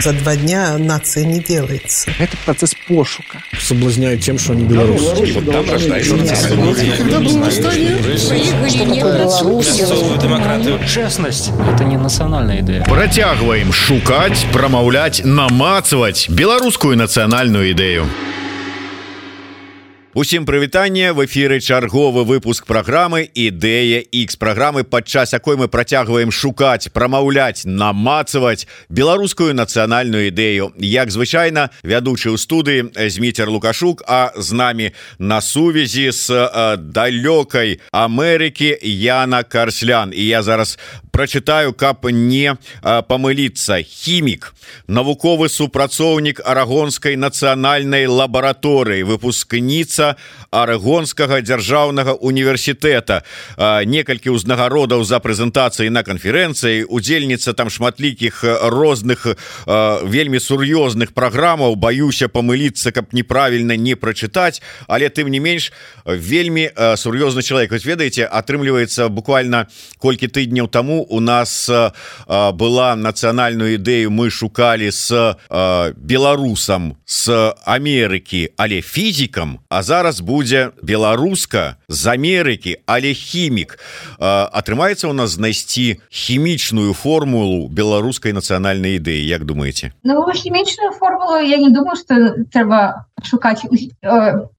За два дня нация не делается. Это процесс пошука. Соблазняют тем, что они белорусы. Вот там демократию. Честность – это не национальная идея. Протягиваем шукать, промовлять, намацывать белорусскую национальную идею. Усім прывітанне в эфиры чарговы выпуск программы ідэя X программы падчас якой мы працягваем шукаць прамаўляць намацаваць беларускую нацыянальную ідэю. Як звычайна вядучы ў студыі зміцер лукашук а з намі на сувязі з далёкай Амерыкі Яна карслян. І я зараз прачытаю каб не памыліцца. Хімік навуковы супрацоўнік арагонскай нацыянальнай лабараторыі выпускніца арэгонскага дзяржаўнага універсітэта. Некалькі ўзнагародаў за прэзентацыі на канферэнцыі. Удзельніца там шматлікіх розных вельмі сур'ёзных праграмаў. Баюся памыліцца каб неправільна не прачытаць. Але тым не менш вельмі сур'ёзны чалавек. Ведаеце атрымліваецца буквально колькі тыдняў таму у нас была нацыянальную ідэю. Мы шукали с беларусам с Амерыкі але фізікам а зараз будзе беларуска з Амерыкі але хімік. Атрымаецца у нас знайсці хімічную формулу беларускай нацыянальнай ідэі Як думаете ну, хімічную формулу я не думаю что трэба шукаць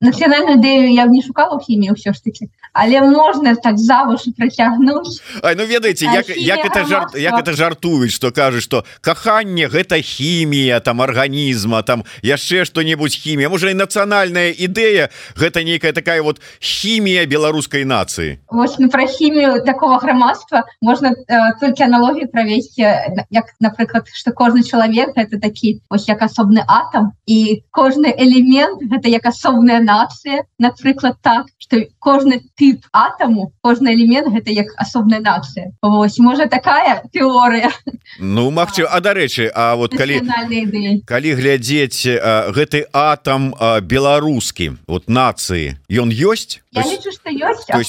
нацыянальную ідэю я не шукала хімію ўсё ж таки. Але можна так завушы працягнуць ну ведаеце як, як это жарт як это жартуюць что кажуць что каханне гэта хімія там арганізма там яшчэ что-нибудь хімія можа і нацыянальная ідэя гэта нейкая такая вот хімія беларускай нацыі ну, про хімію такого грамадства можна э, только аналогію правесці як напрыклад что кожны чалавек это такі ось як асобны атом і кожны элемент гэта як асобная нацыя. Напрыклад так что кожны тып атому кожны элемент гэта як асобная нацыя. Вось можа такая теорыя Ну магчы А дарэчы А вот калі калі глядзець гэты атом беларускі вот нацыі ён ёсць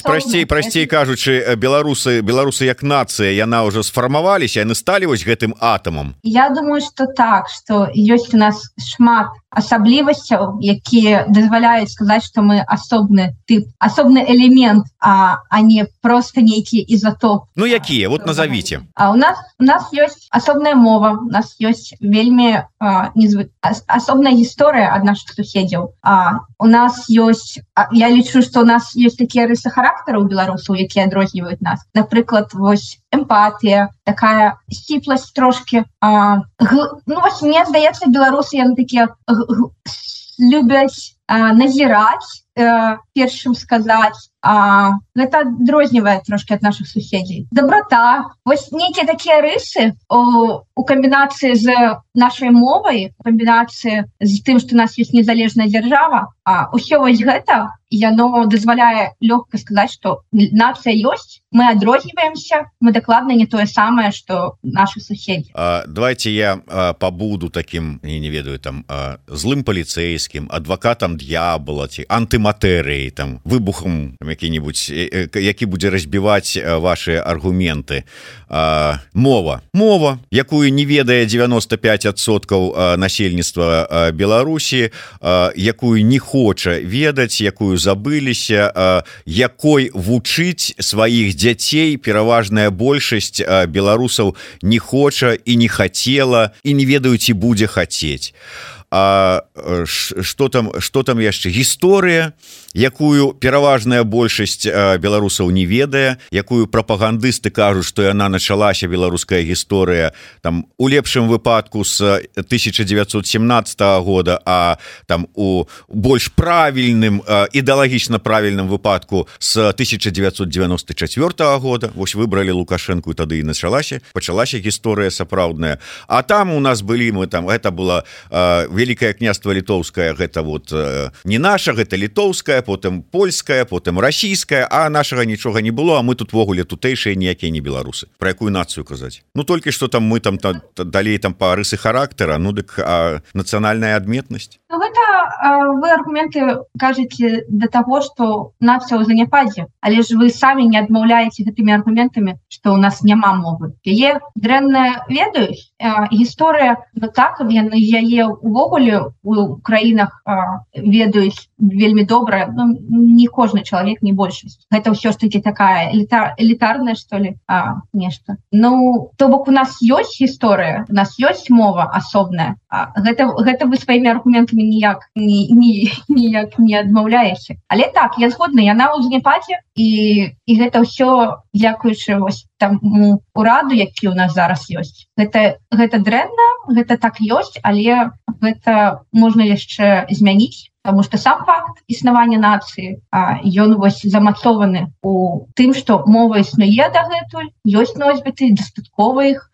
прасцей прасцей кажучы беларусы беларусы як нацыя яна ўжо сфармаваліся яны сталі вось гэтым атомам Я думаю что так что ёсць у нас шмат асаблівасцяў якія дазваляюць сказаць что мы асобны тып асобны элемент а а не просто нейкі ізотоп. Ну якія вот назовите А у нас у нас ёсць асобная мова у нас ёсць вельмі незвы асобная гісторыя ад наших суседзяў А у нас ёсць я лічу что у нас есть такія рысы характара у беларусаў якія адрозніваюць нас. Напрыклад вось эмпатія такая сціпласць трошки. А, г, ну вось мне здаецца беларусы яны такія любяць назіраць э, першым сказаць а гэта адрознівае трошки ад наших суседзей доброта. Вось нейкія такія рысы у, у камбінацыі з нашай мовай камбінацыі з тым что нас есть незалежная держава А ўсё вось гэта яно дазваляе лёгка сказаць что нацыя ёсць мы адрозніваемся мы дакладна не тое самае что наши суседзі. Давайте я а, пабуду таким я не ведаю там а, злым паліцейскім адвакатам дьявола ці антыматэрыі там выбухам які-нибудь які будзе разбіваць ваши аргументы. Мова. Мова якую не ведае 95соткаў насельніцтва Беларусі якую не хоча ведаць якую забыліся якой вучыць сваіх дзяцей пераважная большасць беларусаў не хоча і не хацела і не ведаю ці будзе хацець. А что там что там яшчэ гісторыя якую пераважная большасць беларусаў не ведае якую прапагандысты кажуць што яна началася беларуская гісторыя там у лепшым выпадку с 1917 года а там у больш правільным ідэалагічна правільным выпадку с 1994 года. Вось выбралі лукашэнку тады і началася пачалася гісторыя сапраўдная. А там у нас былі мы там это было вельмі великкае княства літоўская гэта вот не наша гэта літоўская потым польская потым расійская а нашага нічога не было а мы тут ввогуле тутэйшыя ніякія не беларусы. Про якую нацыю казаць? Ну толькі что там мы там та, та, далей там па рысы характара ну дык нацыянальная адметнасць? Ну, гэта вы аргументы кажаце до того что нацыя ў заняпадзе але ж вы самі не адмаўляеце гэтымі аргументамі что у нас няма мовы. Яе дрэнная ведаюць гісторыя ну так яны яе увогуле у краінах ведаюць вельмі добра ну, не кожны чалавек не большасць гэта ўсё ж таки такая эліта элітарная что ли а, нешта Ну то бок у нас ёсць гісторыя у нас ёсць мова асобная. Гэта гэта вы сваімі аргументамі ніяк ні, ні, ніяк не адмаўляеце. Але так я згодна яна ў занепаце і і гэта ўсё дзякуючы вось там ураду які у нас зараз ёсць. Гэта гэта дрэнна гэта так ёсць але гэта можна яшчэ змяніць потому что сам факт існавання нацыі ён вось замацованы у тым что мова існуе дагэтуль ёсць носьбіты дастаткова іх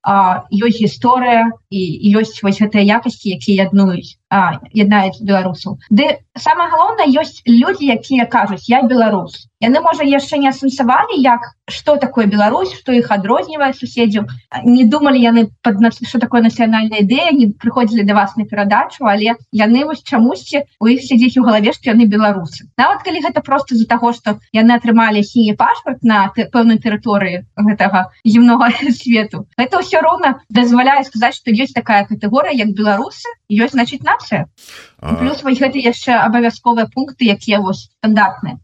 ёсць гісторыя і ёсць вось гэтыя якасці якія яднуюць яднаюць беларусаў ды самое галоўнае ёсць людзі якія кажуць я беларус яны можа яшчэ не асэнсавалі як что такое Беларусь что их адрознівае суседзяў. Не думали яны под что такое нацыянальная ідэя не прыходзілі до вас на перадачу але яны вось чамусьці у іх сядзіць у галаве што яны беларусы. Нават калі гэта просто з-за таго что яны атрымалі сіні пашпарт на пэўнай тэрыторыі гэтага земнога свету это ўсё роўна дазваляе сказаць что ёсць такая катэгорыя як беларусы ёсць значит нацыя плюс вось гэта яшчэ абавязковыя пункты якія вось стандартныя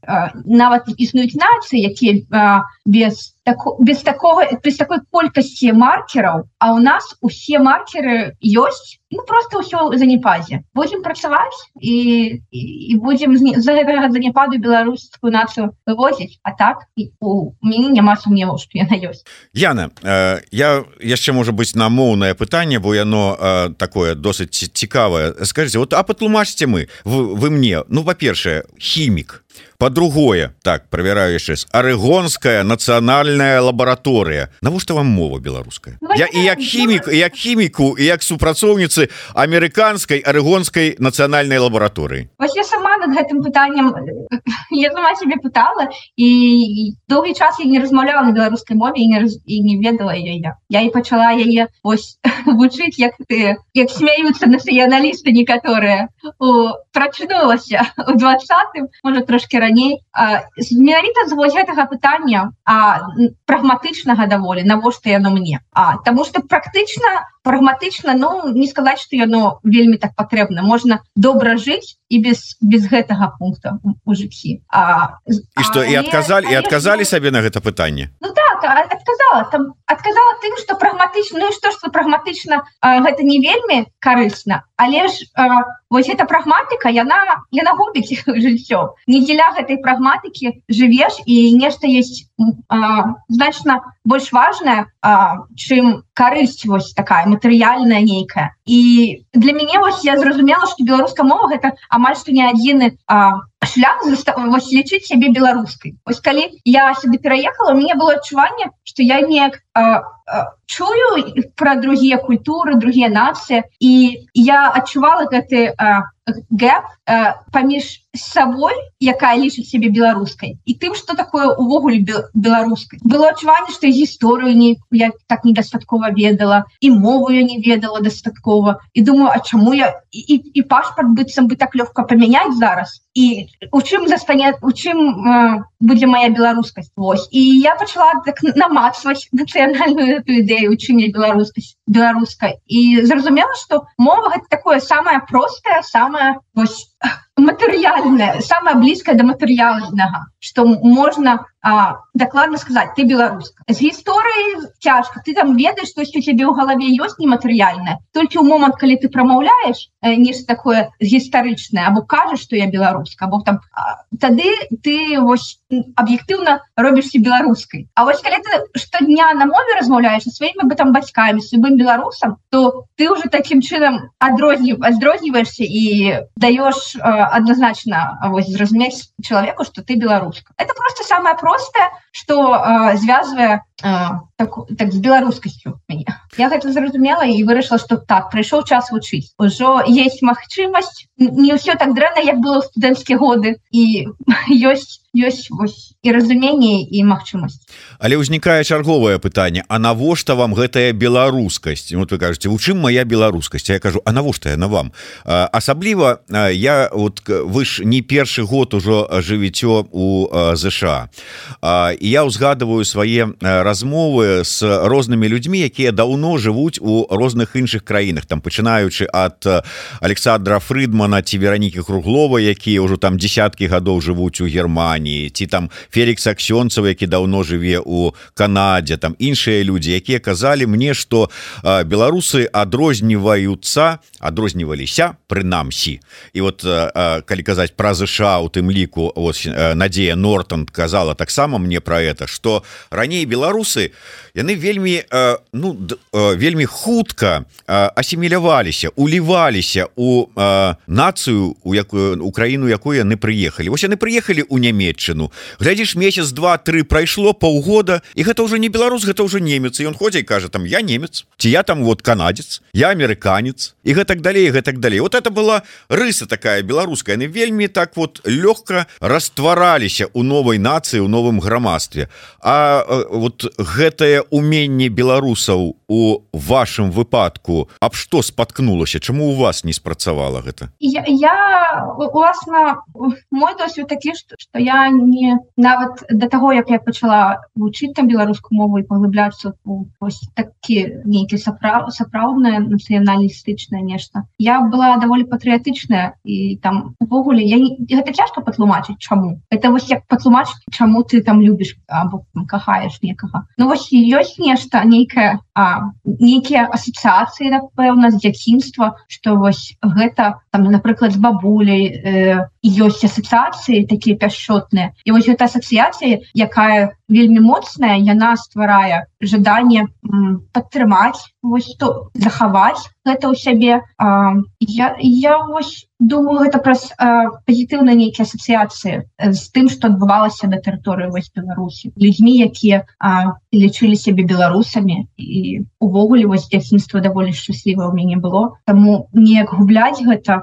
нават існуюць нацыі якія без так без такого без такой колькасці маркераў а у нас усе маркеры ёсць ну, просто ўсё занепазе будем працаваць і, і, і будем за гэтага занепаду беларускую нацыю вывозіць а так у мяне няма сумневаў што яна ёсць Яна э, я яшчэ можа быць на моўнае пытанне бо яно э, такое досыць цікавае скажите вот а патлумачце мы вы, вы мне ну па-першае хімік по-другое так проверяю яшчэ арыгонская нацыянальная лабараторыя навошта вам мова беларуская ну, я і як хімік як хіміку і як супрацоўніцы амерыканскай арыгонскай нацыянальнай лабараторыі я сама над гэтым пытанням я сама себе пытала і доўгі час я не размаўляла на беларускай мове і не, раз, і не ведала ее я. Я і пачала яе ось вучыць як ты як смяюцца нацыяналісты некаторыя прачнулася у двадцатым можа трошки раней менавіта з вось гэтага пытання а прагматычнага даволі навошта яно мне а тому что практычна прагматычна Ну не сказаць что яно вельмі так патрэбна можна добра жыць і без без гэтага пункта у жыцці А і что і адказалі і адказалі сабе на гэта пытанне Ну так адказала там адказала тым что прагматычна ну, что что прагматычна гэта не вельмі карысна але ж вось эта прагматыка яна яна губіць жыццё не дзеля гэтай прагматыкі жывеш і нешта есть значна больш важная чым карысць вось такая матэрыяльная нейкая і для мяне вось я зразумела что беларуска мова гэта амаль што не адзіны шлях лічыць сябе беларускай ось калі я сюды пераехала мне было адчуванне что я неяк чую про другія культуры другія нацыі і я адчувала гэты гэп паміж сабой якая лічыць себе беларускай і тым что такое увогуле беларускай. Было адчуванне что гісторыю не я так недастаткова ведала і мову я не ведала дастаткова. І думаю А чаму я і, і пашпарт быццам бы так лёгка памяняць зараз? І у чым застане у чым э, будзе моя беларускасць? Вось. І я пачала так намацваць нацыянальную ідэю учыня беларускасць беларускай і зразумела что мова гэта такое самое простае самое вось матэрыяльная самая блізкая да матэрыяльнага что можна дакладна сказаць ты беларуска з гісторыі цяжка ты там ведаеш штось у цябе ў галаве ёсць нематэрыяльная толькі ў момант калі ты прамаўляеш нешта такое гістарычнае або кажаш что я беларуска або там тады ты вось аб'ектыўна робішся беларускай А вось калі ты штодня на мове размаўляеш сваімі бы там бацькамі любым беларусам то ты уже таким чынам адрознів адрозніваешься і даешь однозначно вось зразумець человеку что ты беларуска это просто самое простое что звязвае так, так з беларускасцю мяне я гэта зразумела і вырашыла што так прыйшоў час вучыць ужо есть магчымасць не ўсё так дрэнна як было студэнцкія годы. І ёсць ёсць вось і разуменне і магчымасць але ўзнікае чарговае пытанне. А навошта вам гэтая беларускасць? Вот вы кажаце у чым моя беларускасць? Я кажу А навошта я на вам асабліва я вот вы ж не першы год ужо жывіццё у ЗША і я ўзгадываю свае размовы с рознымі людзьмі якія даўно жывуць у розных іншых краінах. Там пачынаючы ад Александра Фрыдмана ці веранікі круглова якія ўжо там десяткі гадоў жывуць у Германії ці там Фелікс аксёнцаў які даўно жыве у Канадзе там іншыя людзі якія казалі мне что беларусы адрозніваюцца адрозніваліся прынамсі. І вот калі казаць пра ЗША у тым ліку ось Надзея Нортон казала таксама мне про это что раней беларусы яны вельмі ну вельмі хутка асіміляваліся уліваліся у нацыю у якую Украіну якую яны прыехалі. Вось яны прыехалі у нямец нямецчыну глядзіш месяц два три прайшло паўгода і гэта уже не беларус гэта уже немец. І он ходзі кажа там я немец ці я там вот канадец я амерыканец і гэтак далей гэтак далей. Вот это была рыса такая беларуская. Яны вельмі так вот лёгка раствараліся у новой нацыі у новым грамадстве. А вот гэтае уменне беларусаў у вашым выпадку аб што спаткнулася? Чаму у вас не спрацавала гэта? Я, я уласна мой досвед такі что я не нават до того як я пачала вучыць там беларускую мову і паглыбляцца такі нейкі сапраў сапраўднае нацыяналістычнае нешта я была даволі патрыятычная і там увогуле я не, гэта цяжка патлумачыць чаму. Это вось як патлумачыць чаму ты там любіш або кахаеш некага Ну вось ёсць нешта нейкае нейкія асацыяцыі напэўна з дзяцінства что вось гэта там напрыклад з бабуляй э, ёсць асацыяцыі такія пяшчоты істотная і вось гэта асацыяцыя якая вельмі моцная яна стварае жаданне падтрымаць вось то захаваць гэта ў сябе. А, я я вось думаю гэта праз пазітыўна нейкія асацыяцыі з тым што адбывалася на тэрыторыі вось беларусі. Людзьмі якія лічылі сябе беларусамі і увогуле вось дзяцінства даволі шчасліва ў мяне было. Таму неяк губляць гэта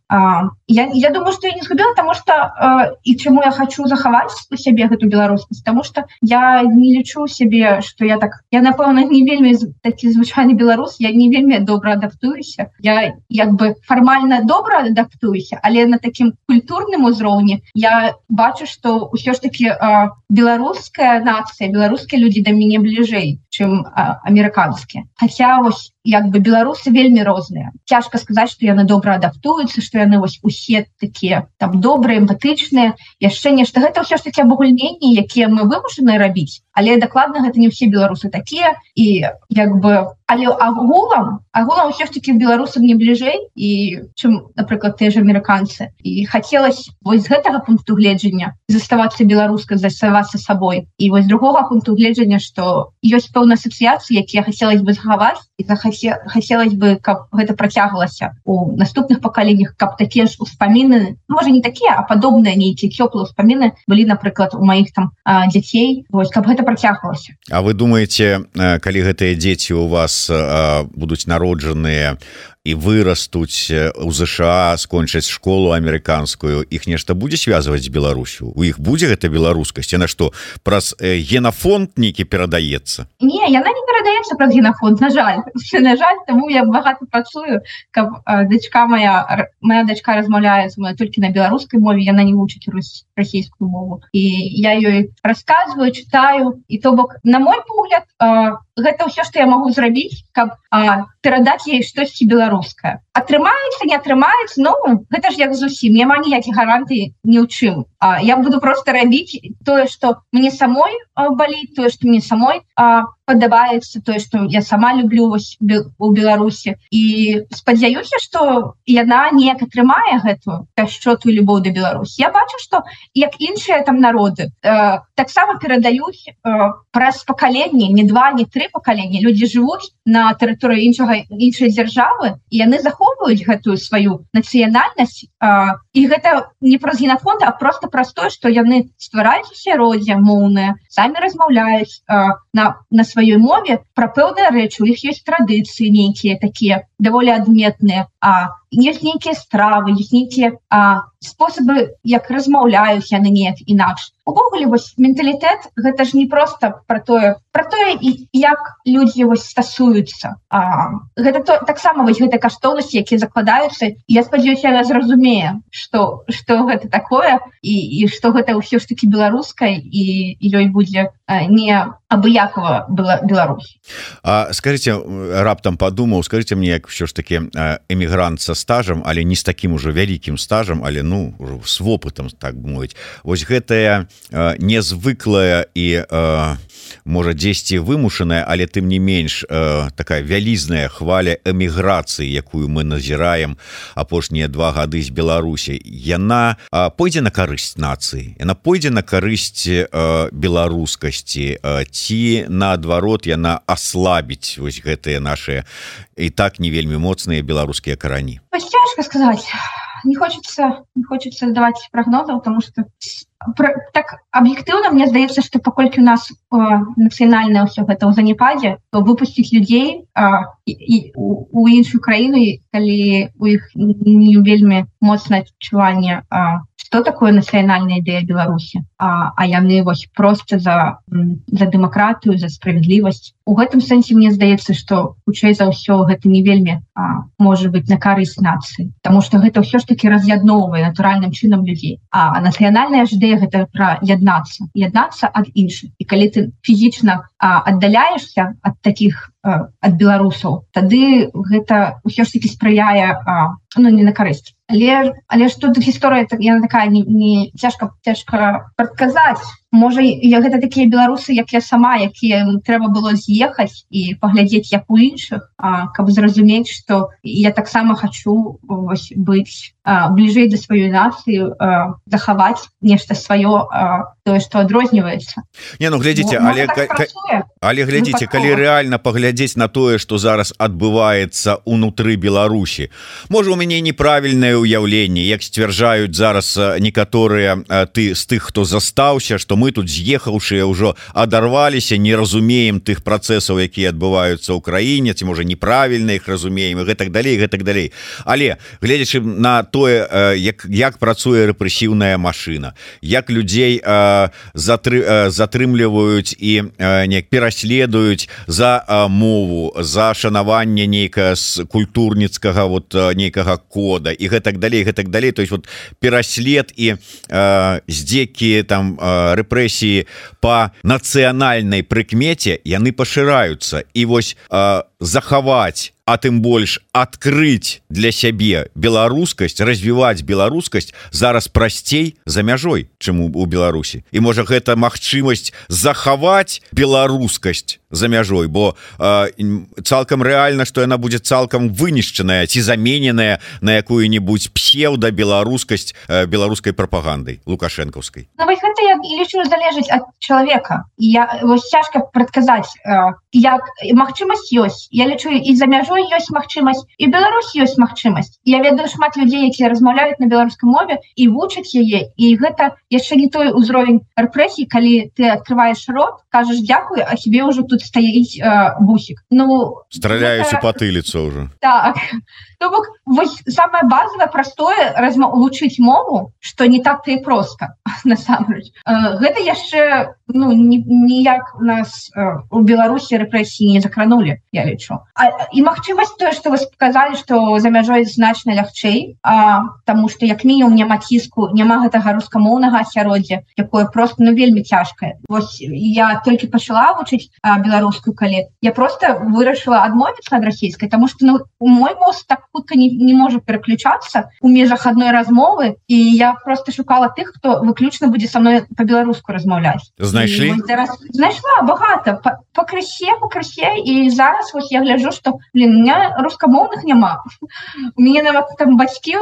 я, я думаю что я не згубила потому что а, і чаму я хочу захаваць у сябе гэту беларускасць потому что я не лічу сябе что я так я напэўна не вельмі такі звычайны беларус я не вельмі добра адаптуюся я як бы фармальна добра адаптуюся але на такім культурным узроўні я бачу что ўсё ж таки беларуская нацыя беларускія людзі да мяне бліжэй чым амерыканскія хотя вось як бы беларусы вельмі розныя цяжка сказаць что яны добра адаптуюцца что яны вось усе такія там добрыя эмпатычныя яшчэ нешта. Гэта ўсё ж таки абагульненні якія мы вымушаны рабіць але дакладна гэта не ўсе беларусы такія. І як бы але агулам агулам ўсё ж таки беларусам не бліжэй і чым напрыклад ты ж амерыканцы і хацелось вось з гэтага пункту гледжання заставацца беларуска заставацца сабой і вось другога пункту гледжання что ёсць пэўна асацыяцыі якія хацелось бы захаваць і захаце хацелось бы каб гэта працягвалася у наступных пакаленнях каб такія ж успаміны можа не такія а падобныя нейкія цёплыя ўспаміны былі напрыклад у маіх там дзяцей вось каб гэта працягвалася А вы думаете калі гэтыя дзеці у вас будуць народжаныя і вырастуць у ЗША скончаць школу амерыканскую іх нешта будзе связываць з Беларусю? У іх будзе гэта беларускасць? На што праз генафонд нейкі перадаецца? Не яна не перадаецца праз генафонд на жаль. На жаль таму я багато працую каб дачка моя моя дачка размаўляе моя толькі на беларускай мове яна не вучыць расійскую мову. І я ёй рассказываю читаю і то бок на мой погляд гэта ўсё што я могу зрабіць каб перадаць ей штосьці беларускае атрымаецца не атрымаецца Ну гэта ж як зусім няма ніякіх гарантый ні ў чым. А, я буду просто рабіць тое что мне самой баліць тое что мне самой а, падабаецца тое что я сама люблю вось у беларусі і спадзяюся что яна неяк атрымае гэтую пяшчоту любоў да Беларусі. Я бачу что як іншыя там народы э, таксама перадаюць э, праз пакаленне не два не три пакалення люди жывуць на тэрыторыі іншага іншай дзяржавы і яны захоўваюць гэтую сваю нацыянальнасць і гэта не праз генафонд а просто простое что яны ствараюць сяроддзя моўныя самі размаўляюць на на сваёй мове пра пэўныя рэчы. У іх ёсць традыцыі нейкія такія даволі адметныя а есть нейкія стравы есть нейкія спосабы як размаўляюць яны неяк інакш увогуле вось менталітэт гэта ж не просто про тое про тое і як людзі вось стасуюцца гэта то таксама вось гэта каштоўнасці якія закладаюцца я спадзяюся яна зразумее что что гэта такое і і что гэта ўсё ж таки беларускай і ёй будзе не абыякова была Беларусь А скажите раптам подумаў скажите мне як все ж таки эмігрант со стажам але не с таким уже вялікім стажам але ну с вопытам так мовіць. Вось гэтая незвыклая і можа дзесьці вымушаная але тым не менш такая вялізная хваля эміграцыі якую мы назіраем апошнія два гады з Беларусі. Яна пойдзе на карысць нацыі? Яна пойдзе на карысць беларускасці? Ці наадварот яна аслабіць вось гэтыя наши і так не вельмі моцныя беларускія карані? Цяжка сказаць не хочется не хочется даваць прогнозаў потому что про, так аб'ектыўна мне здаецца что паколькі у нас нацыянальна ўсё гэта ў занепадзе то выпусціць людзей а, і, і у, у іншую краіну калі у іх не вельмі моцнае адчуванне что такое нацыянальная ідэя беларусі а, а яны вось просто за за дэмакратыю за справядлівасць. У гэтым сэнсе мне здаецца что хутчэй за ўсё гэта не вельмі а, можа быть на карысць нацыі. Потому что гэта ўсё ж таки раз'ядноўвае натуральным чынам людзей. А нацыянальная ж ідэя гэта пра яднацца. Яднацца ад іншых. І калі ты фізічна аддаляешься ад таких ад беларусаў тады гэта ўсё ж таки спрыяе ну, не на карысць але але ж тут гісторыя так яна такая не, не цяжка цяжка прадказаць можа я гэта такія беларусы як я сама якія трэба было з'ехаць і паглядзець як у іншых а, каб зразумець что я таксама хочу вось, быць бліжэй да сваёй нацыі захаваць нешта сваё тое что адрозніваецца. Не ну глядзіце але але глядзіце калі реально паглядзець на тое что зараз адбываецца унутры Беларусі можа у мяне неправільнае ўяўленне як сцвярджаюць зараз некаторыя ты з тых хто застаўся что мы тут з'ехаўшыя ўжо адарваліся не разумеем тых працэсаў якія адбываюцца ў краіне ці можа неправільна их разумеем гэтак далей гэтак далей. Але гледзячы на тое як як працуе рэпрэсіўная машина як людзей затры затрымліваюць і неяк пераследуюць за мову за шанаванне нейкае з культурніцкага вот нейкага кода і гэтак далей гэтак далей. То есть вот пераслед і здзекі там рэпрэсіі по нацыянальнай прыкмеце яны пашыраюцца і вось захаваць а тым больш адкрыць для сябе беларускасць развіваць беларускасць зараз прасцей за мяжой чым у Беларусі. І можа гэта магчымасць захаваць беларускасць за мяжой бо э, цалкам рэальна што яна будзе цалкам вынішчаная ці замененая на якую-нибудь псеўда беларускасць э, беларускай прапагандай лукашэнкаўскай. Ну, лічу залежыць ад чалавека. Я вось цяжка прадказаць як магчымасць ёсць я лічу і за мяжой ёсць магчымасць і Беларусь ёсць магчымасць я ведаю шмат людзей якія размаўляюць на беларускай мове і вучаць яе і гэта яшчэ не той узровень рэпрэсій калі ты открываешь рот кажаш дзякую а себе ўжо тут стаіць э, бусік ну страляюсь гэта... патыліца уже так то бок вось самое базовое простое размаўлучыць мову что не так ты просто насамрэч. Гэта яшчэ ну ніяк нас у беларусі рэпрэсіі не закранули я лічу. А, і магчымасць тое что вы сказали что за мяжой значна лягчэй а тому что як мінімум няма ціску няма гэтага рускамоўнага асяроддзя якое просто ну вельмі цяжкае. Вось я толькі пачала вучыць беларускую калі я просто вырашыла адмовіцца ад расійскай тому что ну мой мост так хутка не, не можа пераключацца у межах адной размовы і я просто шукала тых хто выключна будзе со мной по-беларуску размаўляць знайшлі знайшла багата пакрысе пакрысе і зараз вось я гляжу что меня рускамоўных няма у мяне нават там бацькі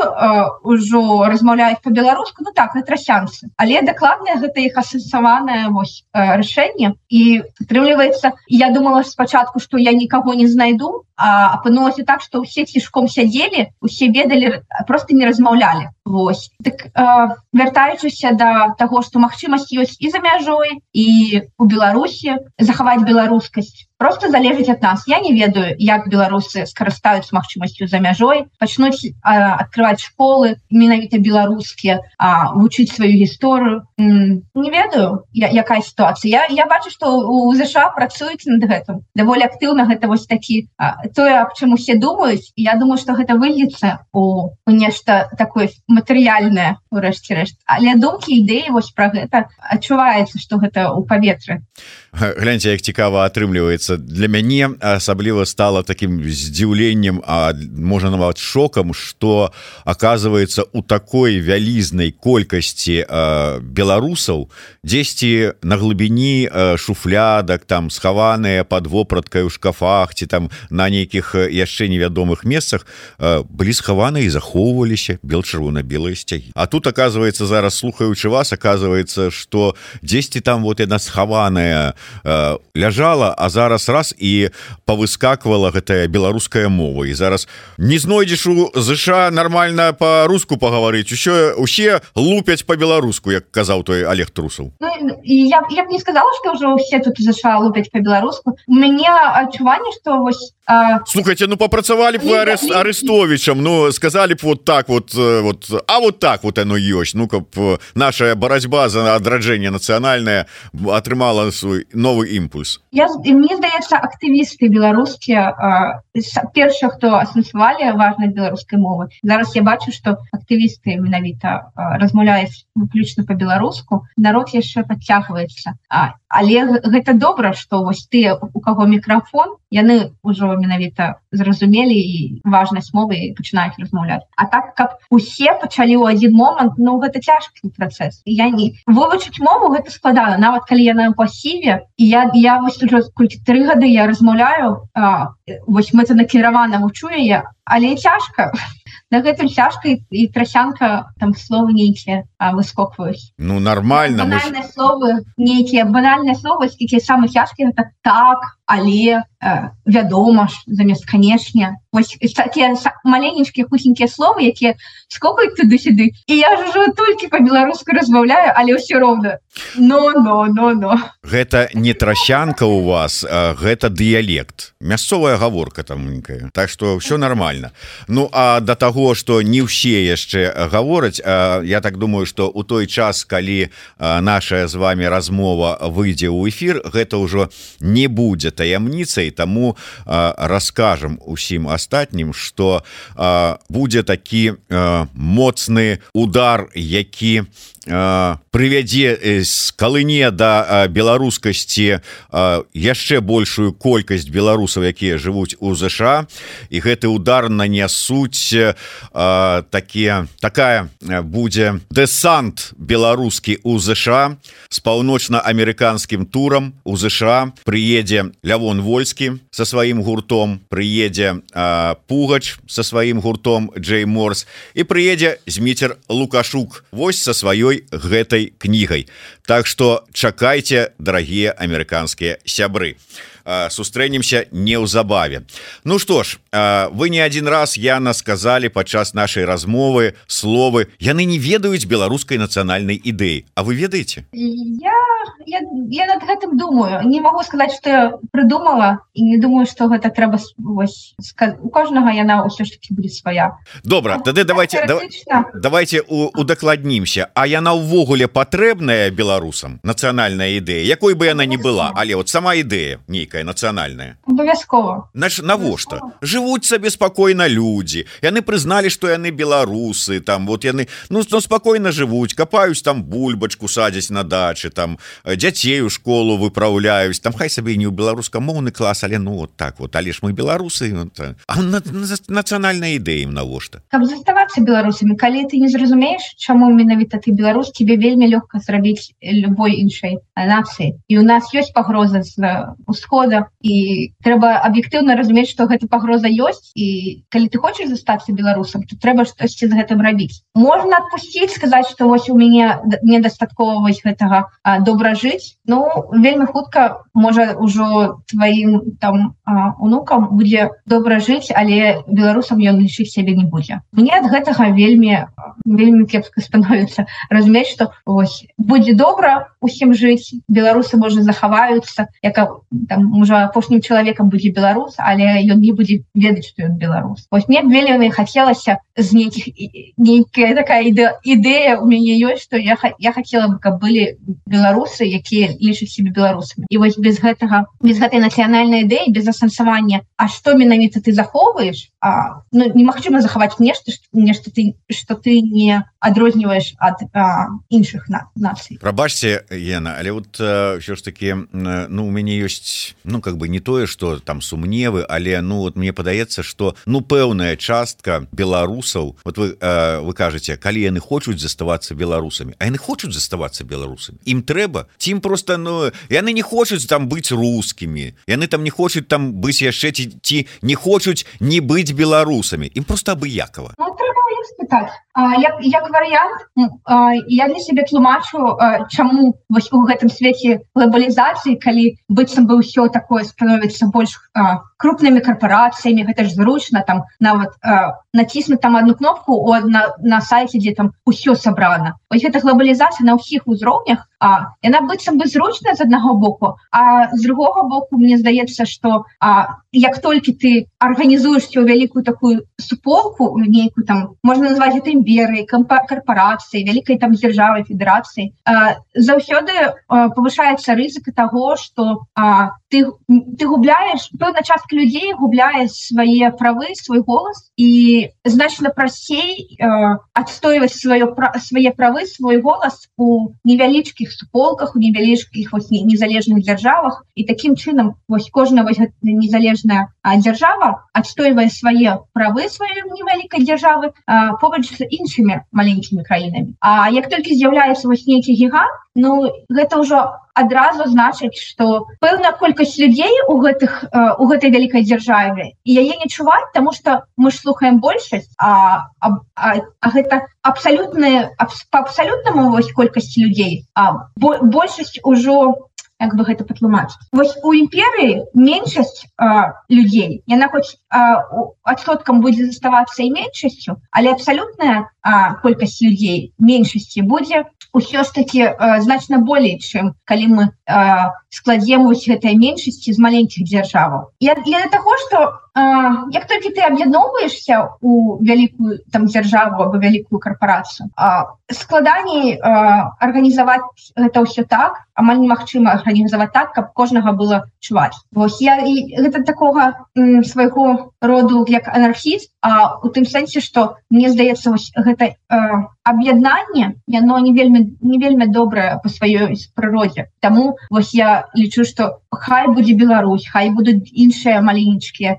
ўжо размаўляюць по-беларуску Ну так на трасянцы але дакладная гэта іх асэнсаваная вось рашэнне і атрымліваецца я думала спачатку что я никого не знайду а апынулася так что ўсе цішком сядзелі усе ведалі просто не размаўлялі. Вось. Так, э, вяртаючыся да таго што магчымасць ёсць і за мяжой і у Беларусі захаваць беларускасць просто залежыць ад нас. Я не ведаю як беларусы скарыстаюць магчымасцю за мяжой пачнуць открываць школы менавіта беларускія вучыць сваю гісторыю не ведаю я, якая сітуацыя я, я бачу што у ЗША працуюць над гэтым даволі актыўна гэта вось такі тое аб чым усе думаюць. Я думаю что гэта выльецца у, у нешта такое матэрыяльнае урэшце рэшт але думкі ідэі вось пра гэта адчуваецца что гэта у паветры. Гляньте як цікава атрымліваецца для мяне асабліва стала таким здзіўленнем а можа нават шокам что оказывается у такой вялізнай колькасці беларусаў дзесьці на глыбіні шуфлядак там схаваныя под вопраткай у шкафах ці там на нейкіх яшчэ невядомых месцах былі схаваны і захоўваліся бел чырвона-белыя сцягі А тут оказывается зараз слухаючы вас оказывается что дзесьці там вот яна схаваная ляжала а зараз раз і павыскаквала гэтая беларуская мова. І зараз не знойдзеш у ЗША нормально по-руску пагаварыць. Еще усе лупяць по-беларуску як казаў той Олег трусаў. Ну, я, я б не сказала что ўжо все тут ЗША лупяць по-беларуску у мяне адчуванне что вось а... слухайте ну попрацавалі б вы арест арестовичам ну сказали б вот так вот вот а вот так вот оно ёсць. Ну каб наша барацьба за адраджэнне нацыянальная атрымала свой новый імпульс. Я мне здаецца актывісты беларускія першых хто асэнсавалі важнасць беларускай мовы зараз я бачу что актывісты менавіта размаўляюць выключна по-беларуску народ яшчэ подцягваецца але гэта добра что вось ты у каго мікрафон яны ўжо менавіта зразумелі і важнасць мовы пачынаюць размаўляць. А так каб усе пачалі ў адзін момант Ну гэта цяжкі працэс. Я не вывучыць мову гэта складана. Нават калі яна пасіве і я я вось уже тры гады я размаўляю вось мэта накіравана вучу яе але цяжка на гэтым цяжка і трасянка там словы нейкія выскокваюць. Ну нормально мы... словы нейкія банальныя словы якія самы цяжкія так так але э, вядома ж замест канешне такія маленечкія хусенькія словы якія скокаюць туды-сюды. І я жужу толькі по-беларуску размаўляю але ўсё роўна. Но но но но. Гэта не трасянка у вас гэта дыялект. Мясцовая гаворка тамненькая так что все нормально ну а до того что не ўсе яшчэ гавораць я так думаю что у той час калі наша з вами размова выйдзе ў эфир гэта ўжо не будзе таямніцай тому расскажем усім астатнім что будзе такі моцны удар які прывядзе з калыне да беларускасці яшчэ большую колькасць беларусаў якія жывуць у ЗША і гэты удар нанясуць такія такая будзе дэсант беларускі у ЗША з паўночна-амерыканскім турам у ЗША прыедзе лявон вольскі со сваім гуртом прыедзе пугач со сваім гуртом Джей морс і прыедзе зміцер лукашук Вось со сваёй гэтай кнігай. Так что чакайце дарагія амерыканскія сябры. Сустрэнемся неўзабаве. Ну что ж вы не один раз яна сказали падчас нашай размовы словы яны не ведаюць беларускай нацыянальнай ідэі. А вы ведаеце? Я, я, я над гэтым думаю. Не могу сказать что я придумала і не думаю что гэта трэба вось, у кожнага яна ўсё ж таки будет свая. Добра тады давайте давайте удакладнімся. А яна ўвогуле патрэбная беларусам нацыянальная ідэя? Якой бы яна не была але вот сама ідэя нейкая нацыянальная. Абавязкова. Наш навошта? Жывуць сабе спакойна людзі. Яны прызналі што яны беларусы там вот яны ну то спакойна жывуць капаюць там бульбачку садзяць на дачы там дзяцей у школу выпраўляюць там хай сабе не ў беларускамоўны клас але ну вот так вот. Але ж мы беларусы вот, нацыянальная ідэя ім навошта каб заставацца беларусамі калі ты не зразумееш чаму менавіта ты беларус тебе вельмі лёгка зрабіць любой іншай нацыі і у нас ёсць пагроза з усхода і трэба аб'ектыўна разумець што гэта пагроза ёсць і калі ты хочаш застацца беларусам то трэба штосьці з гэтым рабіць можна адпусціць сказаць што вось у мяне недастаткова вось гэтага добра добра жыць Ну вельмі хутка можа ўжо тваім там унукам будзе добра жыць але беларусам ён лічыць сябе не будзе. Мне ад гэтага вельмі вельмі кепска становіцца. Разумець что ось будзе добра усім жыць беларусы можа захаваюцца як там уже апошнім чалавекам будзе беларус але ён не будзе ведаць что ён беларус. Ось мне вельмі хацелася з нейкіх нейкая такая іде ідэя у мяне ёсць что я я хотела бы каб былі беларусы якія лічаць себе беларусамі. І вось без гэтага без гэтай нацыянальнай ідэі без асэнсавання А что менавіта ты захоўваешь А ну, немагчыма захаваць нешта нешта ты что ты не адрозніваеш ад іншых на нацый. Прабачьте Ена але вот ўсё ж таки ну у мяне ёсць ну как бы не тое что там сумневы але ну вот мне падаецца что ну пэўная частка беларусаў вот вы вы кажаце калі яны хочуць заставацца беларусамі а яны хочуць заставацца беларусамі ім трэба цім просто ну яны не хочуць там быць рускімі яны там не хочуць там быць яшчэ ці ці не хочуць не быць беларусамі ім просто абыякова ну, так як, як варыянт я для себе тлумачу чаму вось у гэтым свеце глобалізацыі калі быццам бы ўсё такое становіцца больш крупнымі карпорацыямі гэта ж зручна там нават націснуть там одну кнопку у на, на сайте дзе там усё сабрана. Ось гэта глобалізацыя на ўсіх узроўнях А яна быццам бы зручная з аднаго боку а з другого боку мне здаецца что а як толькі ты арганізуешься ў вялікую такую суполку нейкую там можна назваць это імберы карпорацыі вялікай там дзяржавай федэрацыі заўсёды повышаецца рызыка того что ты ты губляешь пэўна частка людзей губляе свае правы свой голас і значна прасцей адстойваць сваё свае правы свой голас у невялічкіх суполках у невялічкіх незалежных дзяржавах. І таким чынам вось кожная вось незалежная дзяржава адстойвае свае правы сваёй невялікай дзяржавы. Побач з іншымі маленькімі краінамі. А як толькі з'яўляецца вось нейкі гігант Ну гэта ўжо адразу значыць что пэўная колькасць людзей у гэтых у гэтай вялікай дзяржаве і яе не чуваць тому что мы ж слухаем большасць а, а, а, а гэта абсалютная по абсалютнаму вось колькасці людзей а большасць ужо як бы гэта патлумач вось у імперыі меншасць людзей яна хоць адсоткам будзе заставацца і меншасцю але абсалютная колькасць людзей меншасці будзе ўсё ж таки э, значна болей чым калі мы э, складзем вось гэтай меншасці з маленькіх дзяржаваў я для того что э, як толькі ты аб'ядноўваешься у вялікую там дзяржаву або вялікую карпорацыю складаней арганізаваць гэта ўсё так амаль немагчыма арганізаваць так каб кожнага было чуваць. Вось я і гэта такога свайго роду як анархіст А у тым сэнсе что мне здаецца гэта э, аб'яднанне яно не вельмі не вельмі добрае по сваёй прыродзе. Таму вось я лічу что хай будзе Беларусь хай будуць іншыя маленечкія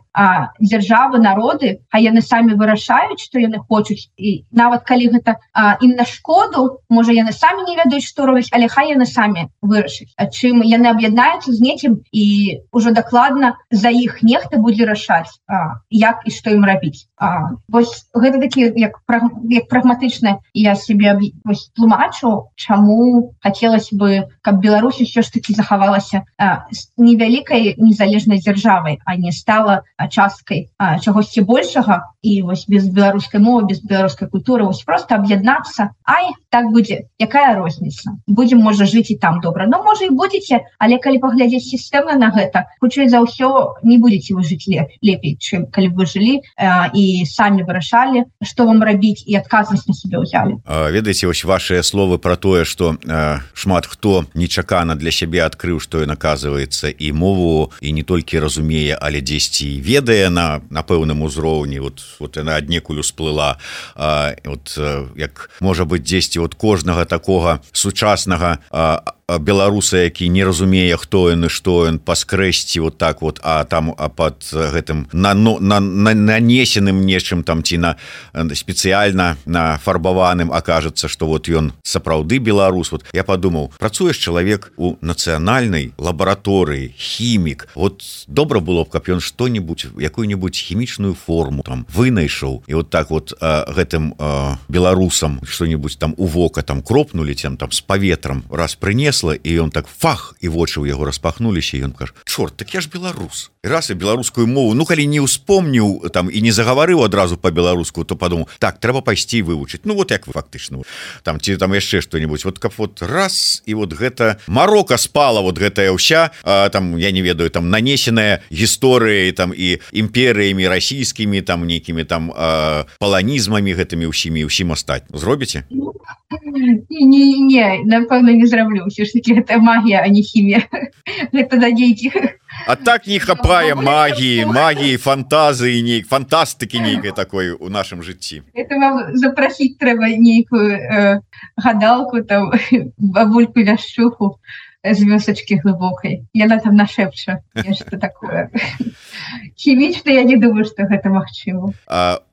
дзяржавы народы а яны самі вырашаюць что яны хочуць. І нават калі гэта ім на шкоду можа яны самі не ведаюць што робіць але хай яны самі вырашыць А чым яны аб'яднаюцца з нечым і ўжо дакладна за іх нехта будзе рашаць як і што ім рабіць А, вось гэта такі як, як прагматычна я себе тлумачу чаму хацелось бы каб Беларусь все ж таки захавалася невялікай незалежнай дзяржавай а не стала часткай чагосьці большага. І вось без беларускай мовы без беларускай культуры вось просто аб'яднацца. Ай так будзе. Якая розніца? Будем можа жыць і там добра. Но можа і будете але калі паглядзець сістэмы на гэта хутчэй за ўсё не будете вы жыць лепей чым калі вы жылі і самі вырашалі что вам рабіць і адказнасць на себе ўзялі ведаеце вось ваши словы про тое что шмат хто нечакана для сябе адкрыў что ён оказывается і мову і не толькі разумее але дзесьці ведае на на пэўным узроўні. Вот вот яна аднекуль усплыла. Вот як можа быть дзесьці вот кожнага такого сучаснага а беларуса які не разумее хто ён і што ён паскрэсці вот так вот а там а под гэтым на ну на, на нанесеным нечым там ці на спецыяльна на фарбаваным окажется что вот ён сапраўды беларус. Вот я подумаў працуеш чалавек у нацыянальнай лабараторыі хімік. Вот добра было б каб ён что-нибудь якую-нибудь хімічную форму там вынайшоў і вот так вот а, гэтым а, беларусам что-нибудь там у вока там кропнули тем там с паветрам раз прынес кресло і ён так фах і вочы ў яго распахнуліся ён кажа чорт так я ж беларус раз і беларускую мову ну калі не ўспомніў там і не загаварыў адразу по-беларуску то падумаў так трэба пайсці вывучыць Ну вот як вы фактычна там ці там яшчэ что-нибудь вот каб вот раз і вот гэта Марока спала вот гэтая ўся там я не ведаю там нанесеная гісторыяй там і імперыямі расійскімі там нейкімі там паланізмамі гэтымі ўсімі ўсім астаць зробіце? Не, не напэўна не зраблю. Все ж таки это магія а не хімія гэта да дзейкіх А так не хапае магіі магіі фантазыі нейк фантастыкі нейкай такой у нашым жыцці это вам запрасіць трэба нейкую э, гадалку там бабульку ляшчуху з вёсачкі глыбокай яна там нашэпча такое хімічна я не думаю что гэта магчыма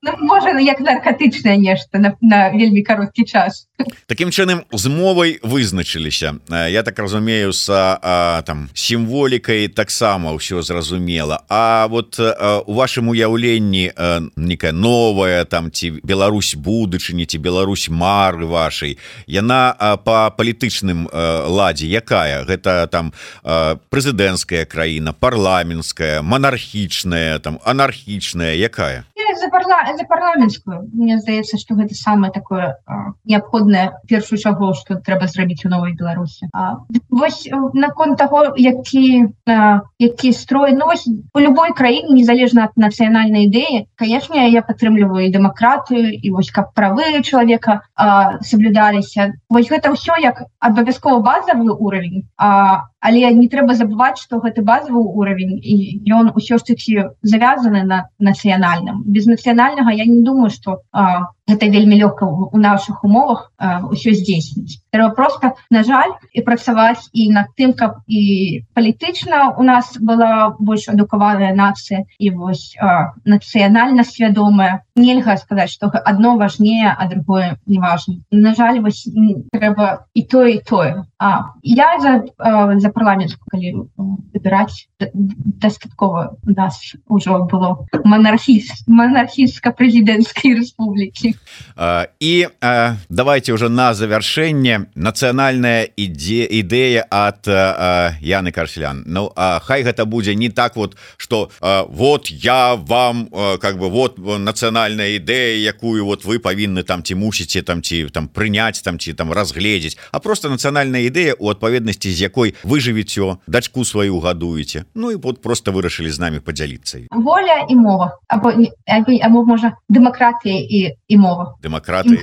ну, можа як наркотычнае нешта на, на вельмі кароткі час Такім чынам з мовай вызначыліся Я так разумею с а, там сімволікай таксама ўсё зразумела А вот а, у вашым уяўленні некая новая там ці Беларусь будучыні ці Беларусь мары вашай яна по палітычным ладзе якая гэта там прэзідэнцкая краіна парламенская монархічная там анархічная. Якая за, парла... за парламенскую. Мне здаецца что гэта самое такое неабходнае першую чагу что трэба зрабіць у новой Беларусі. Вось наконт того які а, які строй. Ну, вось, у любой краіне незалежна от нацыянальнай ідэі конечно я падтрымліваю дэмакратыю і вось каб правы чалавека соблюдаліся вось гэта ўсё як абавязкова базовый уровень а але не трэба забываць что гэты базовый уровень і ён усё ж таки завязаны на нацыянальным. Без нацыянальнага я не думаю что гэта вельмі лёгка у наших умовах ўсё здзейсніць трэба просто на жаль і працаваць і над тым каб і палітычна у нас была больш адукаваная нацыя і вось нацыянальна свядомая нельга сказаць что одно важнее а другое неважно. На жаль вось трэба і то і тое а я за за парламентку калі выбіраць дастаткова нас ужо было монархіст монархістска-прэзідэнцкай рэспублікі і давайте уже на завяршэнне нацыянальная ідзе ідэя от Яны карслян Ну а хай гэта будзе не так вот что вот я вам как бы вот нацыянальная ідэя якую вот вы павінны там ці мусіце там ці там прыняць там ці там разгледзець а просто нацыянальная ідэя у адпаведнасці з якой вы жывіцё дачку сваю гадуеце. Ну і вот просто вырашылі з нами подзяліцца воля і мова. Або, або можа дэмакратыя і і мова дэмакраты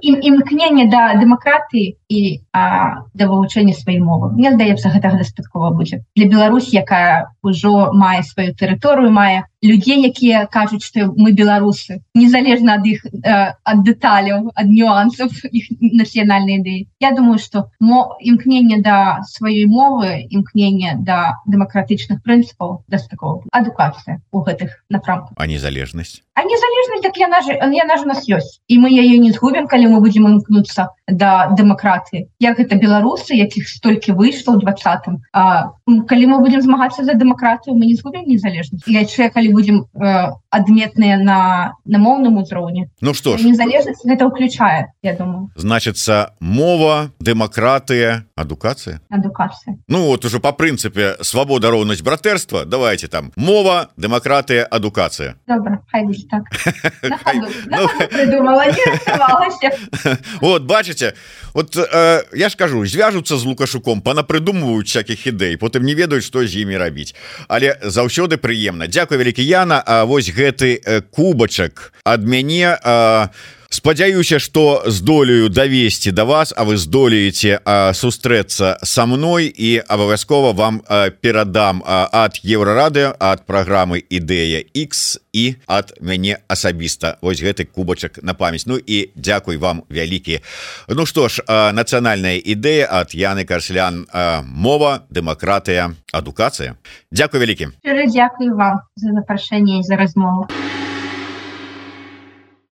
імкнение да дэмакратыі і да вывучэння сваёй мовы. Мне здаецца гэтага дастаткова будзе. Для Беларусь якая ўжо мае сваю тэрыторыю мае людзей якія кажуць что мы беларусы незалежна ад іх ад дэталяў ад нюансов іх нацыянальнай ідэі Я думаю что мо імкнение да сваёй мовы імкнение да дэмакратычных прынцыпаў да такого адукацыя у гэтых напрамках а незалежнасць а незалежнасць так яна же яна ж у нас ёсць. І мы яе не згубім калі мы будзем імкнуцца да дэмакратыі як гэта беларусы якіх столькі выйшла ў двадцатым. Калі мы будем змагацца за дэмакратыю мы не згубім незалежнасць. Яшчэ калі будем э, адметныя на на моўным узроўні. Ну что ж. Незалежнасць гэта ўключае я думаю. Значится мова дэмакратыя адукацыя? Адукацыя. Ну вот уже по прынцыпе свабода роўнасць братэрства давайте там. Мова дэмакратыя адукацыя. Так. вот бачыце вот э, я ж кажу звяжуцца з лукашуком панапрыдумваюць всякихх ідэй потым не ведаюць што з імі рабіць але заўсёды прыемна Дякую вялікі Яна. А вось гэты э, кубачак ад мяне а спадзяюся что здолею давесці до да вас а вы здолееце сустрэцца со мной і абавязкова вам а, перадам ад еўрарады ад праграмы ідэя X і ад мяне асабіста. Ось гэты кубачак на памяць. Ну і дзякуй вам вялікі. Ну что ж нацыянальная ідэя ад Яны карслян мова дэмакратыя адукацыя. Дякую вялікі. Дзякую вам за запрашэнне за размову